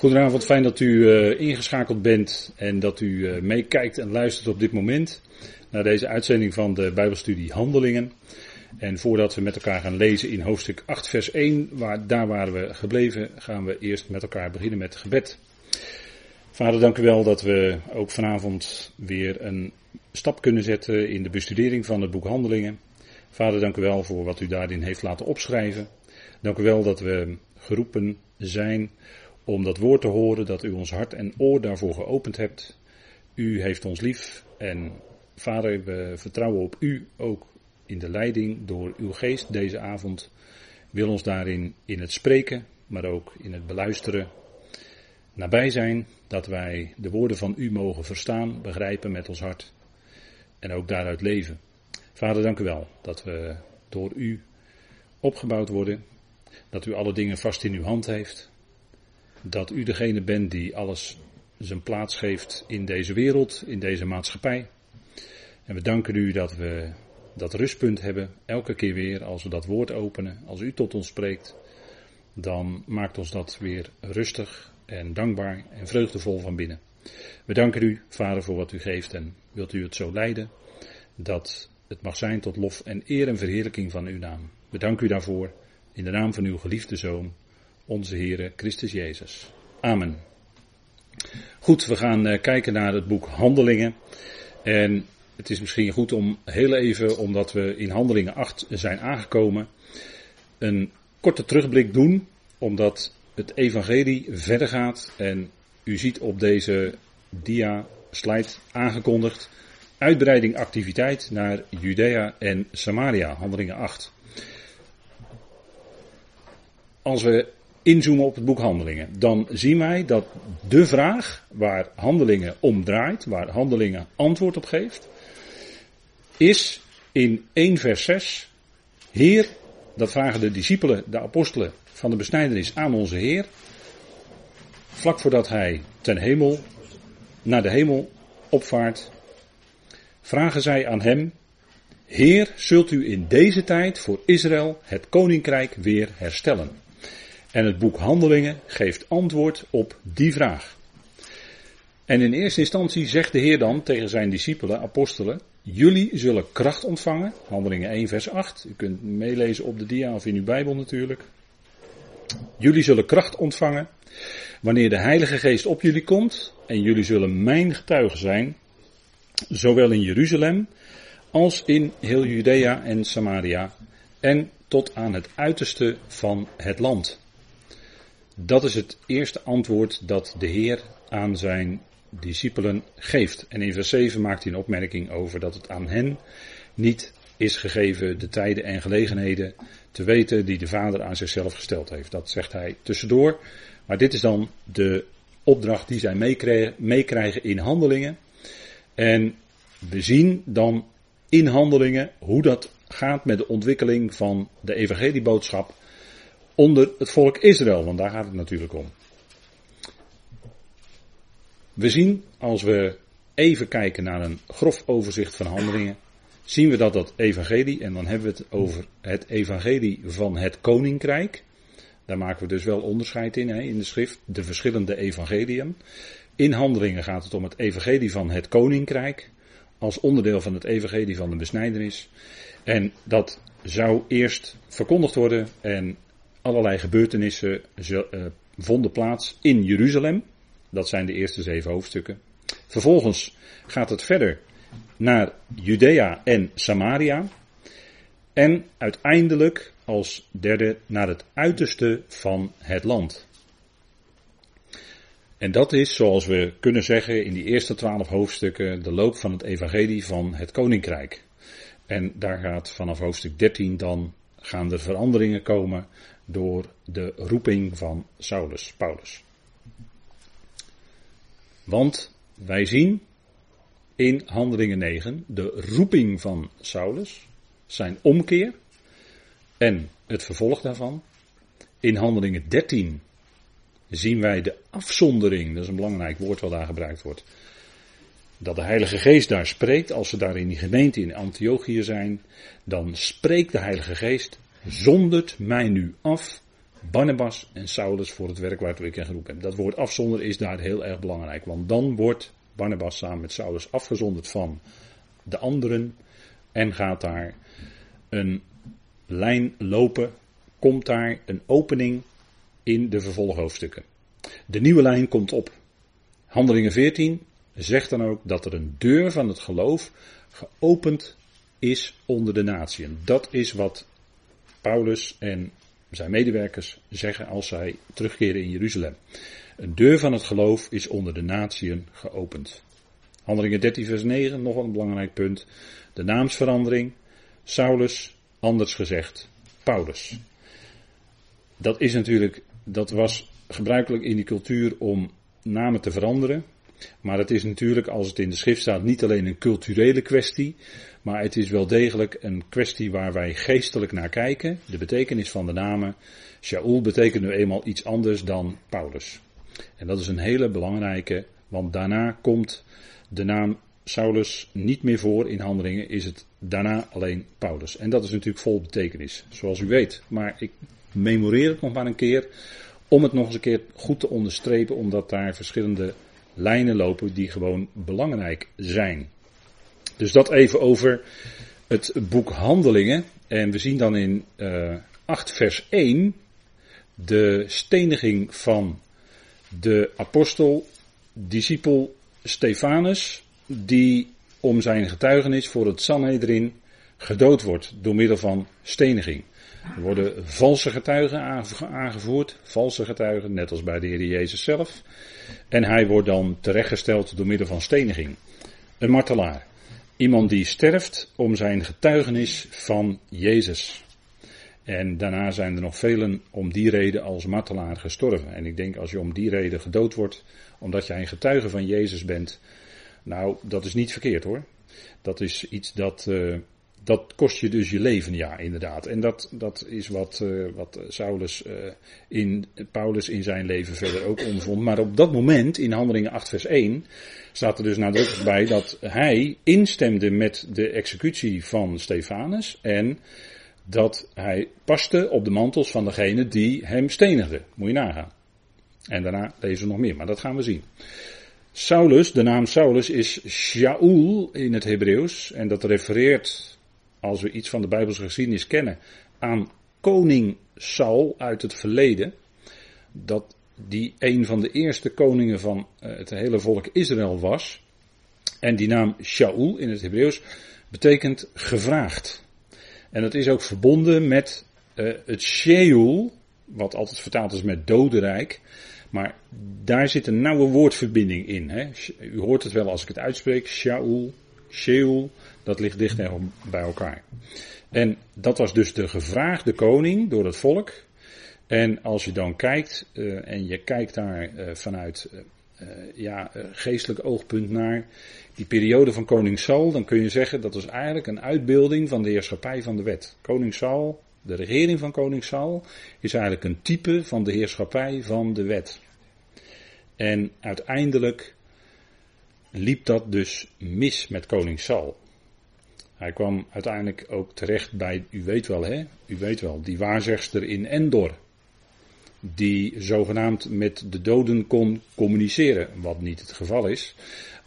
Goedenavond, fijn dat u uh, ingeschakeld bent en dat u uh, meekijkt en luistert op dit moment naar deze uitzending van de Bijbelstudie Handelingen. En voordat we met elkaar gaan lezen in hoofdstuk 8, vers 1, waar, daar waren we gebleven, gaan we eerst met elkaar beginnen met gebed. Vader, dank u wel dat we ook vanavond weer een stap kunnen zetten in de bestudering van het boek Handelingen. Vader, dank u wel voor wat u daarin heeft laten opschrijven. Dank u wel dat we geroepen zijn om dat woord te horen, dat u ons hart en oor daarvoor geopend hebt. U heeft ons lief en Vader, we vertrouwen op u ook in de leiding door uw geest deze avond. Wil ons daarin in het spreken, maar ook in het beluisteren nabij zijn, dat wij de woorden van u mogen verstaan, begrijpen met ons hart en ook daaruit leven. Vader, dank u wel dat we door u opgebouwd worden, dat u alle dingen vast in uw hand heeft, dat u degene bent die alles zijn plaats geeft in deze wereld, in deze maatschappij. En we danken u dat we dat rustpunt hebben, elke keer weer als we dat woord openen, als u tot ons spreekt, dan maakt ons dat weer rustig en dankbaar en vreugdevol van binnen. We danken u, Vader, voor wat u geeft en wilt u het zo leiden dat het mag zijn tot lof en eer en verheerlijking van uw naam. We danken u daarvoor in de naam van uw geliefde Zoon, onze Heere Christus Jezus. Amen. Goed, we gaan uh, kijken naar het boek Handelingen. En het is misschien goed om heel even, omdat we in Handelingen 8 zijn aangekomen, een korte terugblik doen, omdat het evangelie verder gaat. En u ziet op deze dia slide aangekondigd uitbreiding activiteit naar Judea en Samaria, Handelingen 8. Als we inzoomen op het boek Handelingen, dan zien wij dat de vraag waar Handelingen om draait, waar Handelingen antwoord op geeft, is in 1 vers 6, Heer, dat vragen de discipelen, de apostelen van de besnijdenis aan onze Heer, vlak voordat hij ten hemel, naar de hemel opvaart, vragen zij aan hem, Heer, zult u in deze tijd voor Israël het koninkrijk weer herstellen? En het boek Handelingen geeft antwoord op die vraag. En in eerste instantie zegt de Heer dan tegen zijn discipelen, apostelen, jullie zullen kracht ontvangen. Handelingen 1 vers 8. U kunt meelezen op de dia of in uw Bijbel natuurlijk. Jullie zullen kracht ontvangen wanneer de Heilige Geest op jullie komt en jullie zullen mijn getuigen zijn, zowel in Jeruzalem als in heel Judea en Samaria en tot aan het uiterste van het land. Dat is het eerste antwoord dat de Heer aan zijn discipelen geeft. En in vers 7 maakt hij een opmerking over dat het aan hen niet is gegeven de tijden en gelegenheden te weten die de Vader aan zichzelf gesteld heeft. Dat zegt hij tussendoor. Maar dit is dan de opdracht die zij meekrijgen in handelingen. En we zien dan in handelingen hoe dat gaat met de ontwikkeling van de evangelieboodschap onder het volk Israël, want daar gaat het natuurlijk om. We zien, als we even kijken naar een grof overzicht van handelingen, zien we dat dat evangelie, en dan hebben we het over het evangelie van het koninkrijk. Daar maken we dus wel onderscheid in, hè, in de schrift, de verschillende evangeliën. In handelingen gaat het om het evangelie van het koninkrijk, als onderdeel van het evangelie van de besnijdenis. En dat zou eerst verkondigd worden en allerlei gebeurtenissen eh, vonden plaats in Jeruzalem. Dat zijn de eerste zeven hoofdstukken. Vervolgens gaat het verder naar Judea en Samaria. En uiteindelijk als derde naar het uiterste van het land. En dat is, zoals we kunnen zeggen in die eerste twaalf hoofdstukken, de loop van het evangelie van het koninkrijk. En daar gaat vanaf hoofdstuk 13 dan gaan er veranderingen komen door de roeping van Saulus, Paulus. Want wij zien in Handelingen 9 de roeping van Saulus, zijn omkeer en het vervolg daarvan. In Handelingen 13 zien wij de afzondering, dat is een belangrijk woord wat daar gebruikt wordt. Dat de Heilige Geest daar spreekt, als ze daar in die gemeente in Antiochië zijn, dan spreekt de Heilige Geest, zondert mij nu af Barnabas en Saulus voor het werk waartoe ik hen geroepen heb. Dat woord afzonderen is daar heel erg belangrijk, want dan wordt Barnabas samen met Saulus afgezonderd van de anderen en gaat daar een lijn lopen, komt daar een opening in de vervolghoofdstukken. De nieuwe lijn komt op. Handelingen 14 zegt dan ook dat er een deur van het geloof geopend is onder de natieën. Dat is wat Paulus en zijn medewerkers zeggen als zij terugkeren in Jeruzalem. Een deur van het geloof is onder de natieën geopend. Handelingen 13 vers 9, nog een belangrijk punt. De naamsverandering. Saulus, anders gezegd, Paulus. Dat is natuurlijk, dat was gebruikelijk in die cultuur om namen te veranderen. Maar het is natuurlijk, als het in de schrift staat, niet alleen een culturele kwestie. Maar het is wel degelijk een kwestie waar wij geestelijk naar kijken. De betekenis van de namen. Shaul betekent nu eenmaal iets anders dan Paulus. En dat is een hele belangrijke, want daarna komt de naam Saulus niet meer voor in handelingen, is het daarna alleen Paulus. En dat is natuurlijk vol betekenis, zoals u weet. Maar ik memoreer het nog maar een keer, om het nog eens een keer goed te onderstrepen, omdat daar verschillende lijnen lopen die gewoon belangrijk zijn. Dus dat even over het boek Handelingen. En we zien dan in uh, eh, 8 vers 1 de steniging van de apostel, discipel Stefanus, die om zijn getuigenis voor het Sanhedrin gedood wordt door middel van steniging. Er worden valse getuigen aangevoerd, valse getuigen, net als bij de Heer Jezus zelf. En hij wordt dan terechtgesteld door middel van steniging. Een martelaar. Iemand die sterft om zijn getuigenis van Jezus. En daarna zijn er nog velen om die reden als martelaar gestorven. En ik denk als je om die reden gedood wordt, omdat jij een getuige van Jezus bent, nou, dat is niet verkeerd hoor. Dat is iets dat, uh, dat kost je dus je leven, ja, inderdaad. En dat, dat is wat, uh, wat Saulus uh, in, Paulus in zijn leven verder ook ondervond. Maar op dat moment, in Handelingen 8 vers 1, staat er dus nadrukkelijk bij dat hij instemde met de executie van Stefanus en dat hij paste op de mantels van degene die hem stenigde. Moet je nagaan. En daarna lezen we nog meer, maar dat gaan we zien. Saulus, de naam Saulus is Shaul in het Hebreeuws. En dat refereert, als we iets van de Bijbelse geschiedenis kennen, aan koning Saul uit het verleden. Dat die een van de eerste koningen van eh, het hele volk Israël was. En die naam Shaul in het Hebreeuws betekent gevraagd. En dat is ook verbonden met uh, het Sheol, wat altijd vertaald is met dodenrijk. Maar daar zit een nauwe woordverbinding in. Hè? U hoort het wel als ik het uitspreek. Shaul, Sheol, dat ligt dicht bij elkaar. En dat was dus de gevraagde koning door het volk. En als je dan kijkt, uh, en je kijkt daar uh, vanuit uh, ja, geestelijk oogpunt naar die periode van koning Saul, dan kun je zeggen dat was eigenlijk een uitbeelding van de heerschappij van de wet. Koning Saul de regering van koning Saul is eigenlijk een type van de heerschappij van de wet. En uiteindelijk liep dat dus mis met koning Saul. Hij kwam uiteindelijk ook terecht bij, u weet wel hè, u weet wel, die waarzegster in Endor. Die zogenaamd met de doden kon communiceren, wat niet het geval is.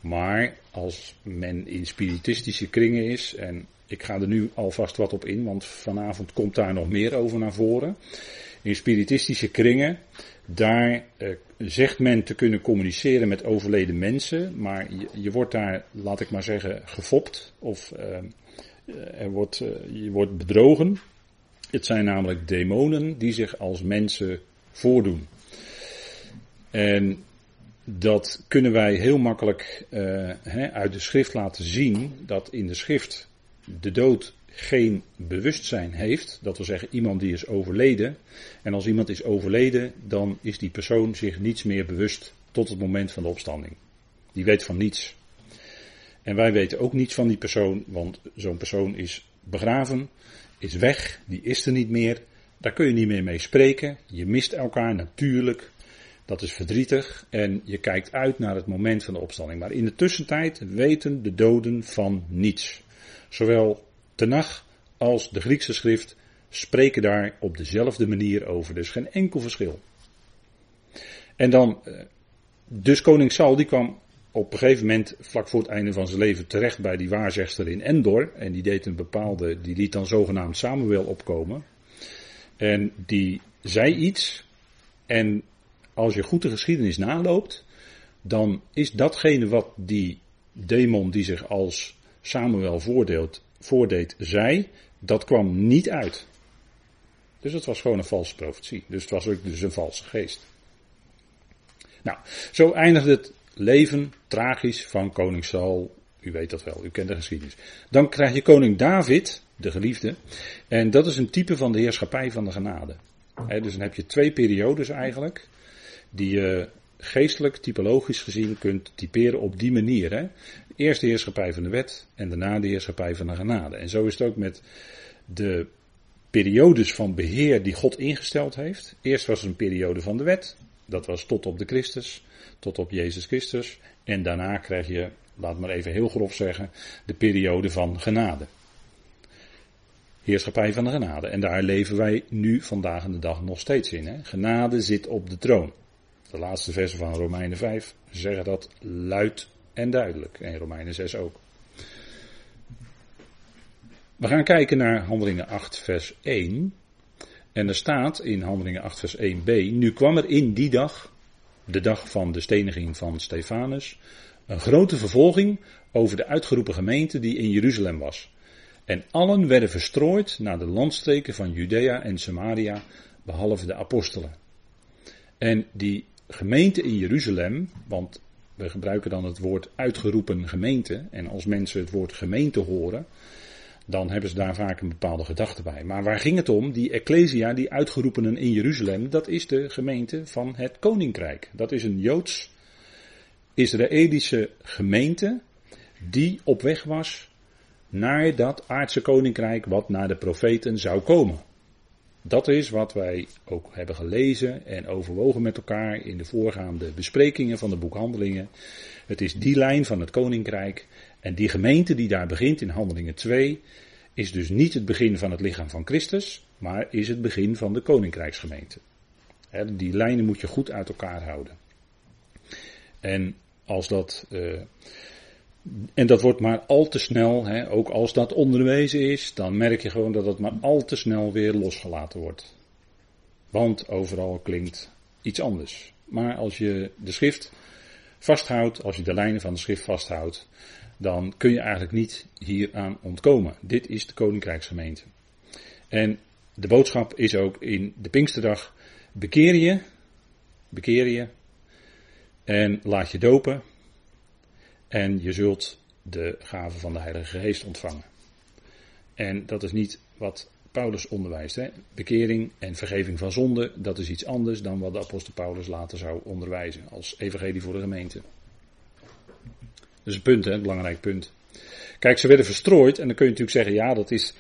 Maar als men in spiritistische kringen is, en ik ga er nu alvast wat op in, want vanavond komt daar nog meer over naar voren. In spiritistische kringen, daar eh, zegt men te kunnen communiceren met overleden mensen, maar je, wordt daar, laat ik maar zeggen, gefopt of eh, er wordt, eh, je wordt bedrogen. Het zijn namelijk demonen die zich als mensen voordoen. En dat kunnen wij heel makkelijk hè, uit de schrift laten zien, dat in de schrift de dood geen bewustzijn heeft, dat wil zeggen iemand die is overleden, en als iemand is overleden, dan is die persoon zich niets meer bewust tot het moment van de opstanding. Die weet van niets. En wij weten ook niets van die persoon, want zo'n persoon is begraven, is weg, die is er niet meer, daar kun je niet meer mee spreken, je mist elkaar natuurlijk, dat is verdrietig en je kijkt uit naar het moment van de opstanding. Maar in de tussentijd weten de doden van niets. Zowel Tenach als de Griekse schrift spreken daar op dezelfde manier over. Dus geen enkel verschil. En dan, eh, dus koning Saul die kwam op een gegeven moment vlak voor het einde van zijn leven terecht bij die waarzegster in Endor. En die deed een bepaalde, die liet dan zogenaamd Samuel opkomen. En die zei iets. En als je goed de geschiedenis naloopt, dan is datgene wat die demon die zich als Samuel voordeelt, voordeed, zei, dat kwam niet uit. Dus het was gewoon een valse profetie. Dus het was ook dus een valse geest. Nou, zo eindigt het leven tragisch van koning Saul. U weet dat wel, u kent de geschiedenis. Dan krijg je koning David, de geliefde. En dat is een type van de heerschappij van de genade. dus dan heb je twee periodes eigenlijk. Die je geestelijk, typologisch gezien kunt typeren op die manier. Hè. Eerst de heerschappij van de wet en daarna de heerschappij van de genade. En zo is het ook met de periodes van beheer die God ingesteld heeft. Eerst was er een periode van de wet. Dat was tot op de Christus, tot op Jezus Christus. En daarna krijg je, laat maar even heel grof zeggen, de periode van genade. Heerschappij van de genade. En daar leven wij nu vandaag de dag nog steeds in. Hè? Genade zit op de troon. De laatste versen van Romeinen 5 zeggen dat luid en duidelijk. En Romeinen 6 ook. We gaan kijken naar Handelingen 8, vers 1. En er staat in Handelingen 8, vers 1b. Nu kwam er in die dag, de dag van de steniging van Stefanus, een grote vervolging over de uitgeroepen gemeente die in Jeruzalem was. En allen werden verstrooid naar de landstreken van Judea en Samaria, behalve de apostelen. En die gemeente in Jeruzalem, want we gebruiken dan het woord uitgeroepen gemeente, en als mensen het woord gemeente horen, dan hebben ze daar vaak een bepaalde gedachte bij. Maar waar ging het om? Die Ecclesia, die uitgeroepenen in Jeruzalem, dat is de gemeente van het koninkrijk. Dat is een Joods-Israëlische gemeente die op weg was naar dat aardse koninkrijk wat naar de profeten zou komen. Dat is wat wij ook hebben gelezen en overwogen met elkaar in de voorgaande besprekingen van de boekhandelingen. Het is die lijn van het koninkrijk en die gemeente die daar begint in Handelingen 2 is dus niet het begin van het lichaam van Christus, maar is het begin van de koninkrijksgemeente. die lijnen moet je goed uit elkaar houden. En als dat. Uh, en dat wordt maar al te snel, hè, ook als dat onderwezen is, dan merk je gewoon dat het maar al te snel weer losgelaten wordt. Want overal klinkt iets anders. Maar als je de schrift vasthoudt, als je de lijnen van de schrift vasthoudt, dan kun je eigenlijk niet hieraan ontkomen. Dit is de Koninkrijksgemeente. En de boodschap is ook in de Pinksterdag: bekeer je, bekeer je en laat je dopen. En je zult de gave van de Heilige Geest ontvangen. En dat is niet wat Paulus onderwijst. Hè? Bekering en vergeving van zonde, dat is iets anders dan wat de apostel Paulus later zou onderwijzen als evangelie voor de gemeente. Dat is een punt, hè, een belangrijk punt. Kijk, ze werden verstrooid en dan kun je natuurlijk zeggen, ja, dat is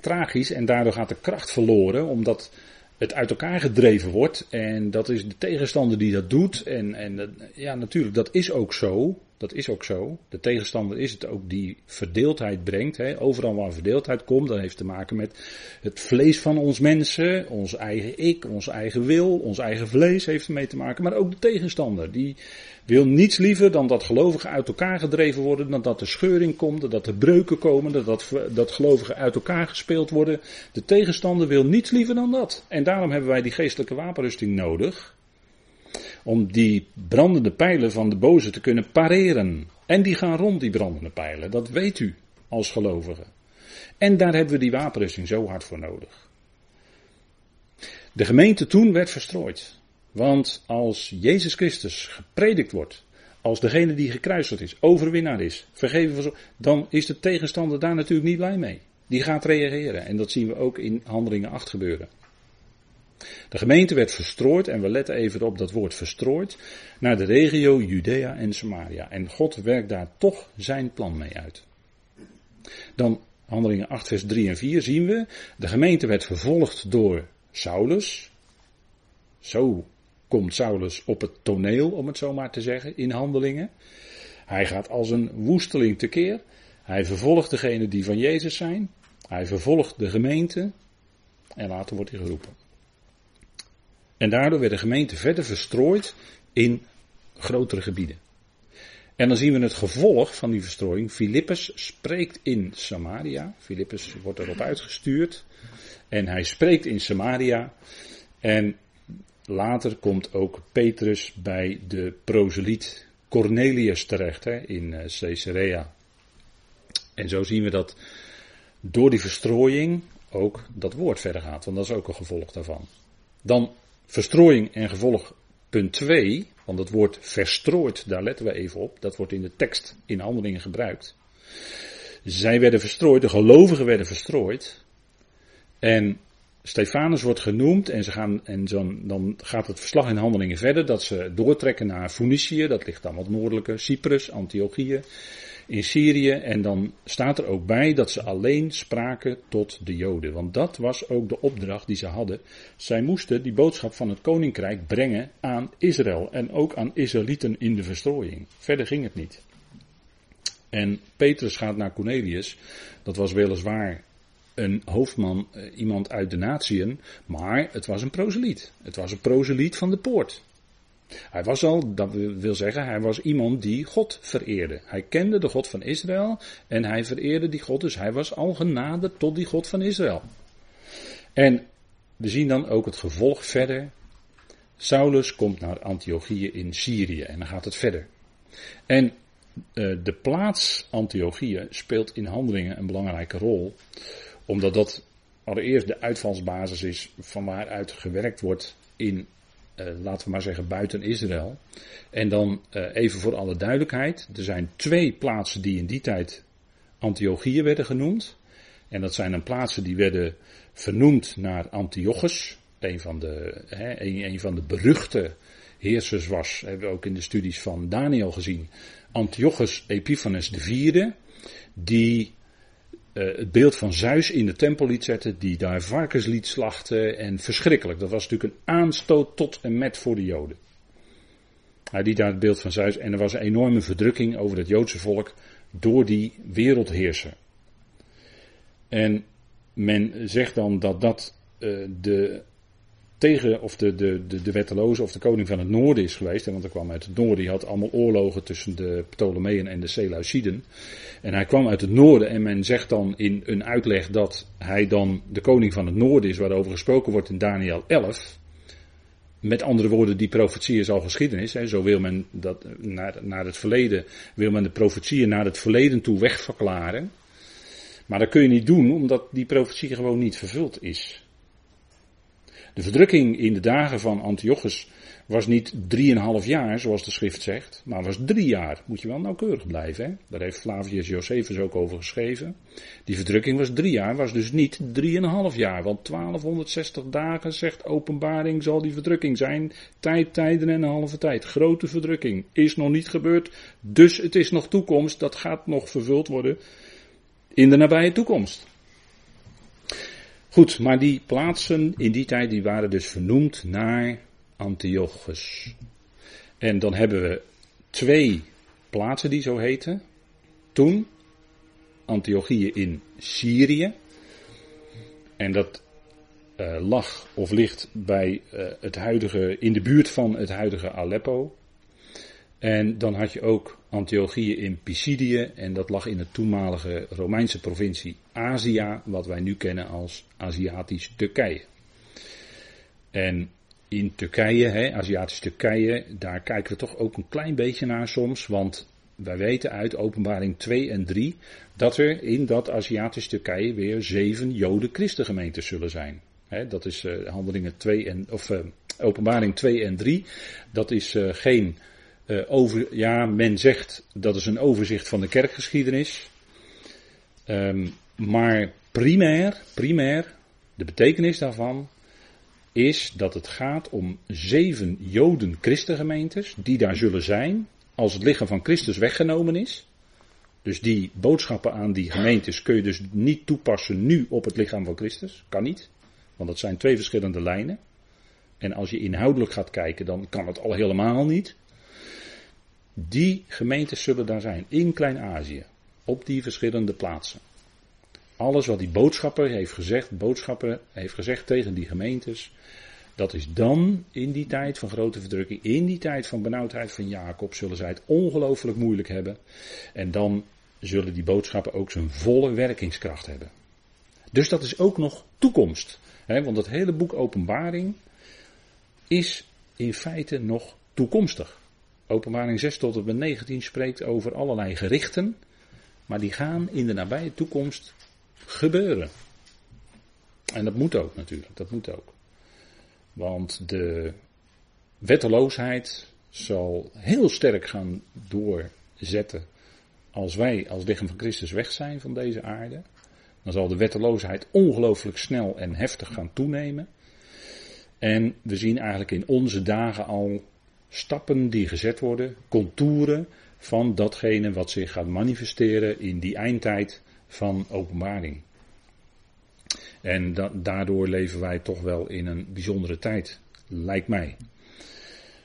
tragisch en daardoor gaat de kracht verloren, omdat het uit elkaar gedreven wordt. En dat is de tegenstander die dat doet. En, en ja, natuurlijk, dat is ook zo. Dat is ook zo. De tegenstander is het ook die verdeeldheid brengt. Hè. Overal waar verdeeldheid komt, dat heeft te maken met het vlees van ons mensen, ons eigen ik, ons eigen wil, ons eigen vlees heeft ermee te maken. Maar ook de tegenstander, die wil niets liever dan dat gelovigen uit elkaar gedreven worden, dan dat er scheuring komt, dat er breuken komen, dat, dat, dat gelovigen uit elkaar gespeeld worden. De tegenstander wil niets liever dan dat. En daarom hebben wij die geestelijke wapenrusting nodig om die brandende pijlen van de boze te kunnen pareren. En die gaan rond, die brandende pijlen. Dat weet u als gelovige. En daar hebben we die wapenrusting zo hard voor nodig. De gemeente toen werd verstrooid. Want als Jezus Christus gepredikt wordt, als degene die gekruisigd is, overwinnaar is, vergeven van dan is de tegenstander daar natuurlijk niet blij mee. Die gaat reageren. En dat zien we ook in Handelingen 8 gebeuren. De gemeente werd verstrooid, en we letten even op dat woord verstrooid, naar de regio Judea en Samaria. En God werkt daar toch zijn plan mee uit. Dan handelingen 8, vers 3 en 4 zien we, de gemeente werd vervolgd door Saulus. Zo komt Saulus op het toneel, om het zo maar te zeggen, in handelingen. Hij gaat als een woesteling tekeer. Hij vervolgt degenen die van Jezus zijn. Hij vervolgt de gemeente. En later wordt hij geroepen. En daardoor werd de gemeente verder verstrooid in grotere gebieden. En dan zien we het gevolg van die verstrooiing. Filippus spreekt in Samaria. Filippus wordt erop uitgestuurd. En hij spreekt in Samaria. En later komt ook Petrus bij de proseliet Cornelius terecht hè, in eh, Caesarea. En zo zien we dat door die verstrooiing ook dat woord verder gaat. Want dat is ook een gevolg daarvan. Dan verstrooiing en gevolg punt 2. Want het woord verstrooid, daar letten we even op. Dat wordt in de tekst in handelingen gebruikt. Zij werden verstrooid, de gelovigen werden verstrooid. En Stefanus wordt genoemd en, ze gaan, en dan gaat het verslag in handelingen verder dat ze doortrekken naar Phoenicië, dat ligt dan wat noordelijker, Cyprus, Antiochië, in Syrië. En dan staat er ook bij dat ze alleen spraken tot de Joden. Want dat was ook de opdracht die ze hadden. Zij moesten die boodschap van het koninkrijk brengen aan Israël en ook aan Israëlieten in de verstrooiing. Verder ging het niet. En Petrus gaat naar Cornelius. Dat was weliswaar een hoofdman, eh, iemand uit de natieën, maar het was een proseliet. Het was een proseliet van de poort. Hij was al, dat wil zeggen, hij was iemand die God vereerde. Hij kende de God van Israël en hij vereerde die God, dus hij was al genaderd tot die God van Israël. En we zien dan ook het gevolg verder. Saulus komt naar Antiochië in Syrië en dan gaat het verder. En uh, de plaats Antiochië speelt in handelingen een belangrijke rol omdat dat allereerst de uitvalsbasis is van waaruit gewerkt wordt in, laten we maar zeggen, buiten Israël. En dan uh, even voor alle duidelijkheid, er zijn twee plaatsen die in die tijd Antiochieën werden genoemd. En dat zijn dan plaatsen die werden vernoemd naar Antiochus, een van de, hè, een, een van de beruchte heersers was, hebben we ook in de studies van Daniel gezien, Antiochus Epiphanes IV, die uh, het beeld van Zeus in de tempel liet zetten, die daar varkens liet slachten en verschrikkelijk. Dat was natuurlijk een aanstoot tot en met voor de Joden. Hij liet daar het beeld van Zeus en er was een enorme verdrukking over het Joodse volk door die wereldheerser. En men zegt dan dat dat uh, de tegen, of de, de, de, de wetteloze of de koning van het noorden is geweest. Want hij kwam uit het noorden, die had allemaal oorlogen tussen de Ptolemeën en de Seleuciden. En hij kwam uit het noorden en men zegt dan in een uitleg dat hij dan de koning van het noorden is, waarover gesproken wordt in Daniel 11. Met andere woorden, die profetie is al geschiedenis. Hè. Zo wil men dat naar, naar het verleden, wil men de profetieën naar het verleden toe wegverklaren. Maar dat kun je niet doen, omdat die profetie gewoon niet vervuld is. De verdrukking in de dagen van Antiochus was niet drieënhalf jaar, zoals de schrift zegt, maar was drie jaar. Moet je wel nauwkeurig blijven. Hè? Daar heeft Flavius Josephus ook over geschreven. Die verdrukking was drie jaar, was dus niet drieënhalf jaar. Want 1260 dagen, zegt openbaring, zal die verdrukking zijn. Tijd, tijden en een halve tijd. Grote verdrukking. Is nog niet gebeurd, dus het is nog toekomst. Dat gaat nog vervuld worden in de nabije toekomst. Goed, maar die plaatsen in die tijd die waren dus vernoemd naar Antiochus. En dan hebben we twee plaatsen die zo heten. Toen Antiochië in Syrië. En dat uh, lag of ligt bij uh, het huidige, in de buurt van het huidige Aleppo. En dan had je ook Antiochië in Pisidië en dat lag in de toenmalige Romeinse provincie Azië, wat wij nu kennen als Aziatisch Turkije. En in Turkije, hè, Aziatisch Turkije, daar kijken we toch ook een klein beetje naar soms, want wij weten uit openbaring 2 en 3 dat er in dat Aziatisch Turkije weer zeven Joden christengemeentes zullen zijn. dat is uh, handelingen 2 en, of uh, openbaring 2 en 3. Dat is uh, geen over, ja, men zegt dat is een overzicht van de kerkgeschiedenis. Um, maar primair, primair, de betekenis daarvan is dat het gaat om zeven Joden christengemeentes die daar zullen zijn als het lichaam van Christus weggenomen is. Dus die boodschappen aan die gemeentes kun je dus niet toepassen nu op het lichaam van Christus. Kan niet. Want dat zijn twee verschillende lijnen. En als je inhoudelijk gaat kijken, dan kan het al helemaal niet. Die gemeentes zullen daar zijn, in Klein-Azië, op die verschillende plaatsen. Alles wat die boodschapper heeft gezegd, boodschapper heeft gezegd tegen die gemeentes, dat is dan in die tijd van grote verdrukking, in die tijd van benauwdheid van Jacob, zullen zij het ongelooflijk moeilijk hebben. En dan zullen die boodschappen ook zijn volle werkingskracht hebben. Dus dat is ook nog toekomst. Hè, want het hele boek Openbaring is in feite nog toekomstig. Openbaring 6 tot en met 19 spreekt over allerlei gerichten, maar die gaan in de nabije toekomst gebeuren. En dat moet ook natuurlijk, dat moet ook. Want de wetteloosheid zal heel sterk gaan doorzetten als wij als lichaam van Christus weg zijn van deze aarde. Dan zal de wetteloosheid ongelooflijk snel en heftig gaan toenemen. En we zien eigenlijk in onze dagen al stappen die gezet worden, contouren van datgene wat zich gaat manifesteren in die eindtijd van openbaring. En daardoor leven wij toch wel in een bijzondere tijd, lijkt mij.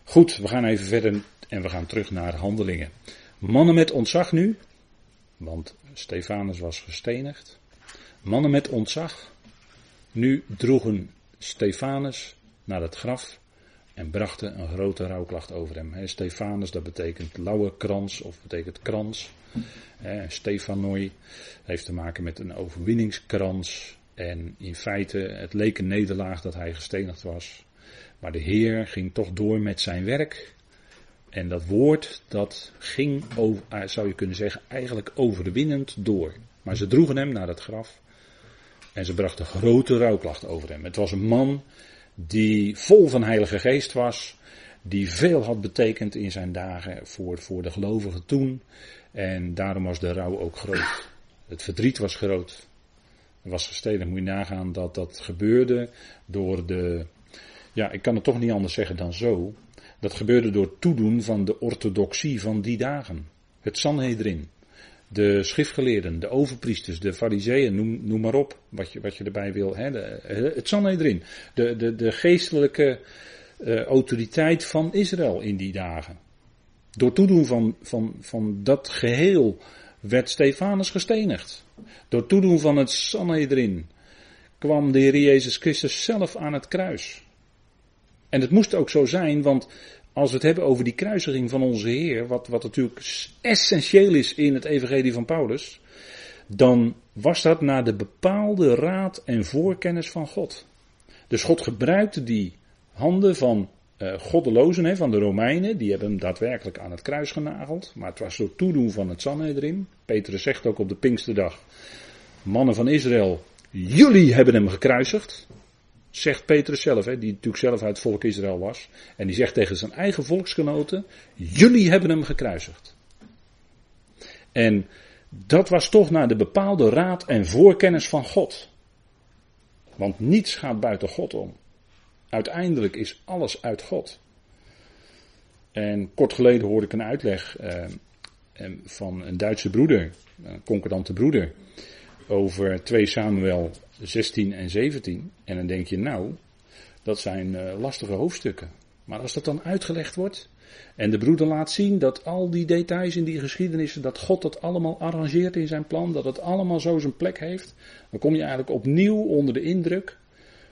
Goed, we gaan even verder en we gaan terug naar handelingen. Mannen met ontzag nu, want Stefanus was gestenigd. Mannen met ontzag, nu droegen Stefanus naar het graf en brachten een grote rouwklacht over hem. Stefanus, dat betekent lauwe krans of betekent krans. Stefanoi heeft te maken met een overwinningskrans. En in feite, het leek een nederlaag dat hij gestenigd was. Maar de Heer ging toch door met zijn werk. En dat woord, dat ging, over, eh, zou je kunnen zeggen, eigenlijk overwinnend door. Maar ze droegen hem naar het graf. En ze brachten grote rouwklacht over hem. Het was een man die vol van Heilige Geest was. Die veel had betekend in zijn dagen voor, voor de gelovigen toen. En daarom was de rouw ook groot. Het verdriet was groot. Er was gesteden, moet je nagaan dat dat gebeurde door de. Ja, ik kan het toch niet anders zeggen dan zo. Dat gebeurde door toedoen van de orthodoxie van die dagen. Het Sanhedrin. De schriftgeleerden, de overpriesters, de fariseeën, noem, maar op wat je, wat je erbij wil. Hè. De, het Sanhedrin. De, de, de geestelijke uh, autoriteit van Israël in die dagen. Door toedoen van, van, van dat geheel werd Stefanus gestenigd. Door toedoen van het Sanhedrin kwam de Heer Jezus Christus zelf aan het kruis. En het moest ook zo zijn, want als we het hebben over die kruisiging van onze Heer, wat, wat natuurlijk essentieel is in het Evangelie van Paulus, dan was dat naar de bepaalde raad en voorkennis van God. Dus God gebruikte die handen van uh, goddelozen, hè, van de Romeinen, die hebben hem daadwerkelijk aan het kruis genageld. Maar het was door toedoen van het Sanhedrin. Petrus zegt ook op de Pinksterdag, mannen van Israël, jullie hebben hem gekruisigd. Zegt Petrus zelf, hè, die natuurlijk zelf uit het volk Israël was. En die zegt tegen zijn eigen volksgenoten, jullie hebben hem gekruisigd. En dat was toch naar de bepaalde raad en voorkennis van God. Want niets gaat buiten God om. Uiteindelijk is alles uit God. En kort geleden hoorde ik een uitleg eh, van een Duitse broeder, een concordante broeder, over 2 Samuel 16 en 17. En dan denk je, nou, dat zijn uh, lastige hoofdstukken. Maar als dat dan uitgelegd wordt, en de broeder laat zien dat al die details in die geschiedenissen, dat God dat allemaal arrangeert in zijn plan, dat het allemaal zo zijn plek heeft, dan kom je eigenlijk opnieuw onder de indruk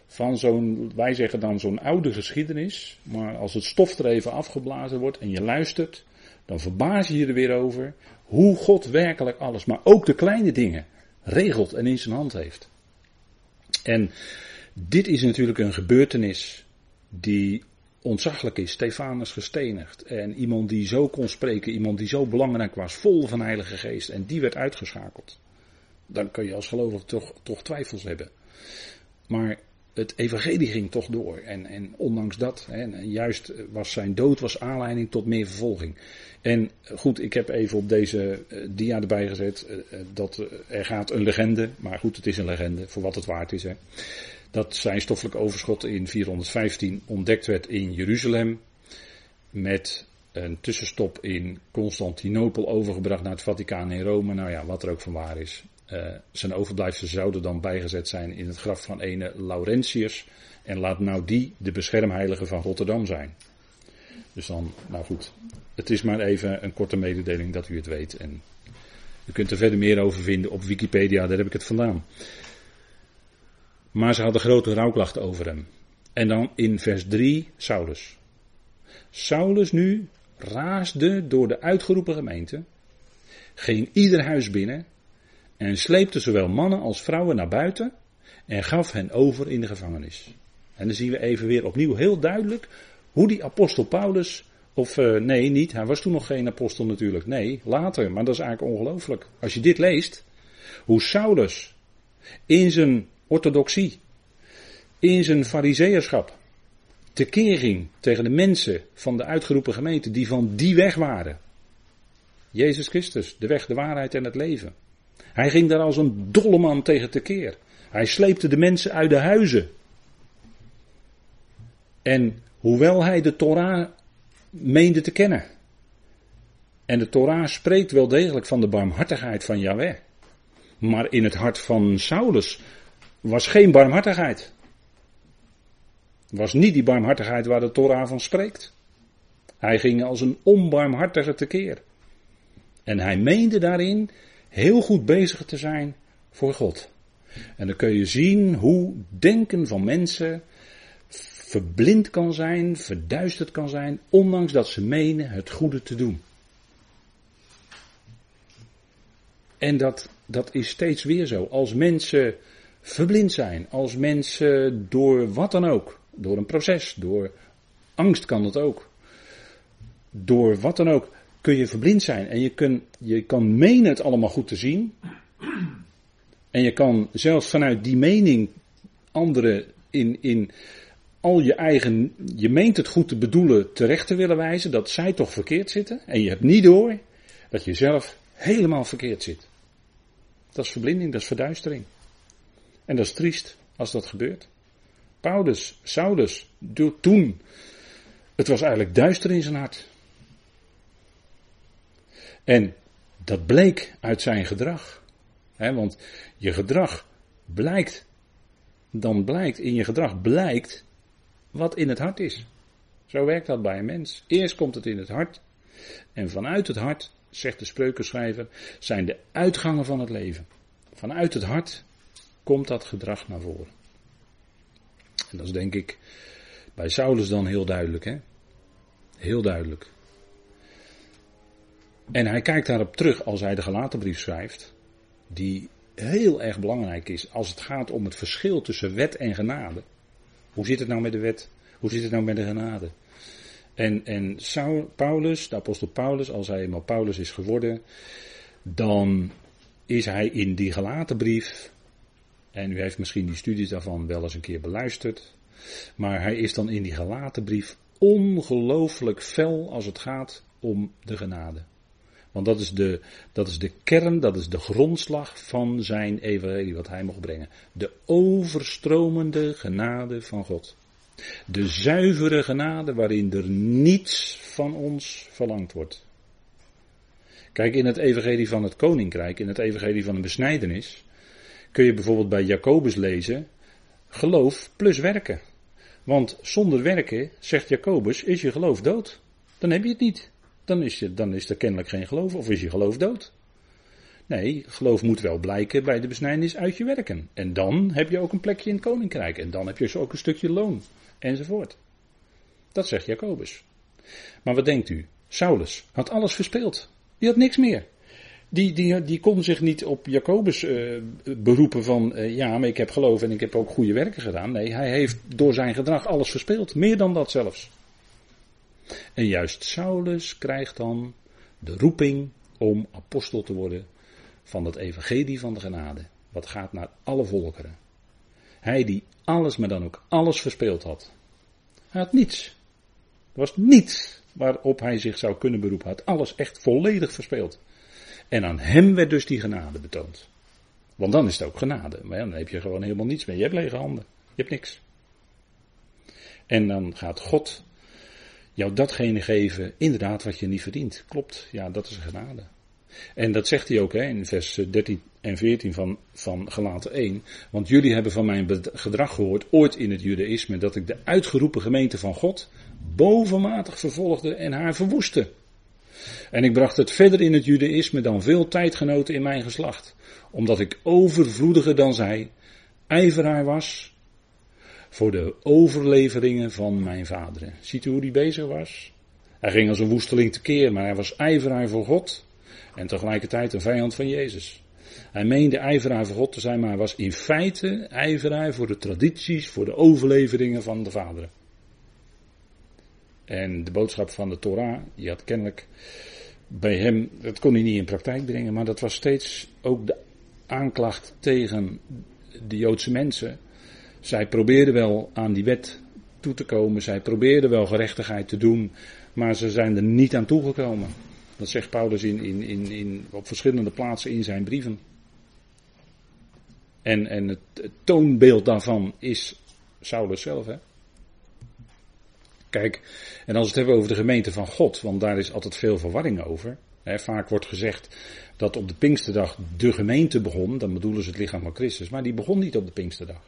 van zo'n, wij zeggen dan zo'n oude geschiedenis, maar als het stof er even afgeblazen wordt en je luistert, dan verbaas je je er weer over hoe God werkelijk alles, maar ook de kleine dingen, regelt en in zijn hand heeft. En dit is natuurlijk een gebeurtenis die ontzaglijk is. Stefanus gestenigd. En iemand die zo kon spreken, iemand die zo belangrijk was, vol van Heilige Geest. En die werd uitgeschakeld. Dan kun je als gelovige toch, toch twijfels hebben. Maar het evangelie ging toch door. En, en ondanks dat, hè, juist was zijn dood was aanleiding tot meer vervolging. En goed, ik heb even op deze uh, dia erbij gezet uh, dat er gaat een legende, maar goed, het is een legende voor wat het waard is. Hè, dat zijn stoffelijk overschot in 415 ontdekt werd in Jeruzalem met een tussenstop in Constantinopel overgebracht naar het Vaticaan in Rome. Nou ja, wat er ook van waar is. Uh, zijn overblijfselen zouden dan bijgezet zijn in het graf van ene Laurentius. En laat nou die de beschermheilige van Rotterdam zijn. Dus dan, nou goed. Het is maar even een korte mededeling dat u het weet. En U kunt er verder meer over vinden op Wikipedia, daar heb ik het vandaan. Maar ze hadden grote rouwklachten over hem. En dan in vers 3 Saulus. Saulus nu raasde door de uitgeroepen gemeente, ging ieder huis binnen en sleepte zowel mannen als vrouwen naar buiten en gaf hen over in de gevangenis. En dan zien we even weer opnieuw heel duidelijk hoe die apostel Paulus, of uh, nee niet, hij was toen nog geen apostel natuurlijk, nee, later, maar dat is eigenlijk ongelooflijk. Als je dit leest, hoe Saulus in zijn orthodoxie, in zijn fariseerschap, tekeer ging tegen de mensen van de uitgeroepen gemeente die van die weg waren. Jezus Christus, de weg, de waarheid en het leven. Hij ging daar als een dolle man tegen tekeer. Hij sleepte de mensen uit de huizen. En hoewel hij de Torah meende te kennen. En de Torah spreekt wel degelijk van de barmhartigheid van Yahweh. Maar in het hart van Saulus was geen barmhartigheid. Was niet die barmhartigheid waar de Torah van spreekt. Hij ging als een onbarmhartige tekeer. En hij meende daarin heel goed bezig te zijn voor God. En dan kun je zien hoe denken van mensen verblind kan zijn, verduisterd kan zijn, ondanks dat ze menen het goede te doen. En dat, dat is steeds weer zo. Als mensen verblind zijn, als mensen door wat dan ook, door een proces, door angst kan dat ook, door wat dan ook, kun je verblind zijn. En je, kun, je kan menen het allemaal goed te zien. En je kan zelfs vanuit die mening anderen in, in al je eigen, je meent het goed te bedoelen, terecht te willen wijzen, dat zij toch verkeerd zitten. En je hebt niet door dat je zelf helemaal verkeerd zit. Dat is verblinding, dat is verduistering. En dat is triest als dat gebeurt. Paulus, Saulus, toen, het was eigenlijk duister in zijn hart. En dat bleek uit zijn gedrag. want je gedrag blijkt, dan blijkt, in je gedrag blijkt wat in het hart is. Zo werkt dat bij een mens. Eerst komt het in het hart. En vanuit het hart, zegt de spreukenschrijver, zijn de uitgangen van het leven. Vanuit het hart komt dat gedrag naar voren. En dat is denk ik bij Saulus dan heel duidelijk, hè? Heel duidelijk. En hij kijkt daarop terug als hij de gelaten brief schrijft, die heel erg belangrijk is als het gaat om het verschil tussen wet en genade. Hoe zit het nou met de wet? Hoe zit het nou met de genade? En, en Paulus, de apostel Paulus, als hij eenmaal Paulus is geworden, dan is hij in die gelaten brief, en u heeft misschien die studies daarvan wel eens een keer beluisterd, maar hij is dan in die gelaten brief ongelooflijk fel als het gaat om de genade. Want dat is, de, dat is de kern, dat is de grondslag van zijn evangelie wat hij mocht brengen. De overstromende genade van God. De zuivere genade waarin er niets van ons verlangd wordt. Kijk, in het evangelie van het koninkrijk, in het evangelie van de besnijdenis, kun je bijvoorbeeld bij Jacobus lezen, geloof plus werken. Want zonder werken, zegt Jacobus, is je geloof dood. Dan heb je het niet dan is, je, dan is er kennelijk geen geloof of is je geloof dood. Nee, geloof moet wel blijken bij de besnijdenis uit je werken. En dan heb je ook een plekje in het koninkrijk. En dan heb je ook een stukje loon. Enzovoort. Dat zegt Jacobus. Maar wat denkt u? Saulus had alles verspeeld. Die had niks meer. Die, die, die kon zich niet op Jacobus uh, beroepen van uh, ja, maar ik heb geloof en ik heb ook goede werken gedaan. Nee, hij heeft door zijn gedrag alles verspeeld. Meer dan dat zelfs. En juist Saulus krijgt dan de roeping om apostel te worden van het evangelie van de genade. Wat gaat naar alle volkeren. Hij die alles, maar dan ook alles verspeeld had. Hij had niets. Er was niets waarop hij zich zou kunnen beroepen. Hij had alles echt volledig verspeeld. En aan hem werd dus die genade betoond. Want dan is het ook genade. Maar dan heb je gewoon helemaal niets meer. Je hebt lege handen. Je hebt niks. En dan gaat God jou datgene geven, inderdaad, wat je niet verdient. Klopt, ja, dat is genade. En dat zegt hij ook hè, in vers 13 en 14 van, van Gelaten 1. Want jullie hebben van mijn gedrag gehoord, ooit in het judaïsme, dat ik de uitgeroepen gemeente van God bovenmatig vervolgde en haar verwoestte. En ik bracht het verder in het judaïsme dan veel tijdgenoten in mijn geslacht. Omdat ik overvloediger dan zij ijveraar was voor de overleveringen van mijn vaderen. Ziet u hoe hij bezig was? Hij ging als een woesteling tekeer, maar hij was ijveraar voor God. En tegelijkertijd een vijand van Jezus. Hij meende ijveraar voor God te zijn, maar hij was in feite ijveraar voor de tradities, voor de overleveringen van de vaderen. En de boodschap van de Torah, die had kennelijk bij hem, dat kon hij niet in praktijk brengen, maar dat was steeds ook de aanklacht tegen de Joodse mensen. Zij probeerden wel aan die wet toe te komen, zij probeerden wel gerechtigheid te doen, maar ze zijn er niet aan toegekomen. Dat zegt Paulus in, in, in, in, op verschillende plaatsen in zijn brieven. En, en het, toonbeeld daarvan is Saulus zelf. Hè? Kijk, en als we het hebben over de gemeente van God, want daar is altijd veel verwarring over. Vaak wordt gezegd dat op de Pinksterdag de gemeente begon, dan bedoelen ze het lichaam van Christus, maar die begon niet op de Pinksterdag.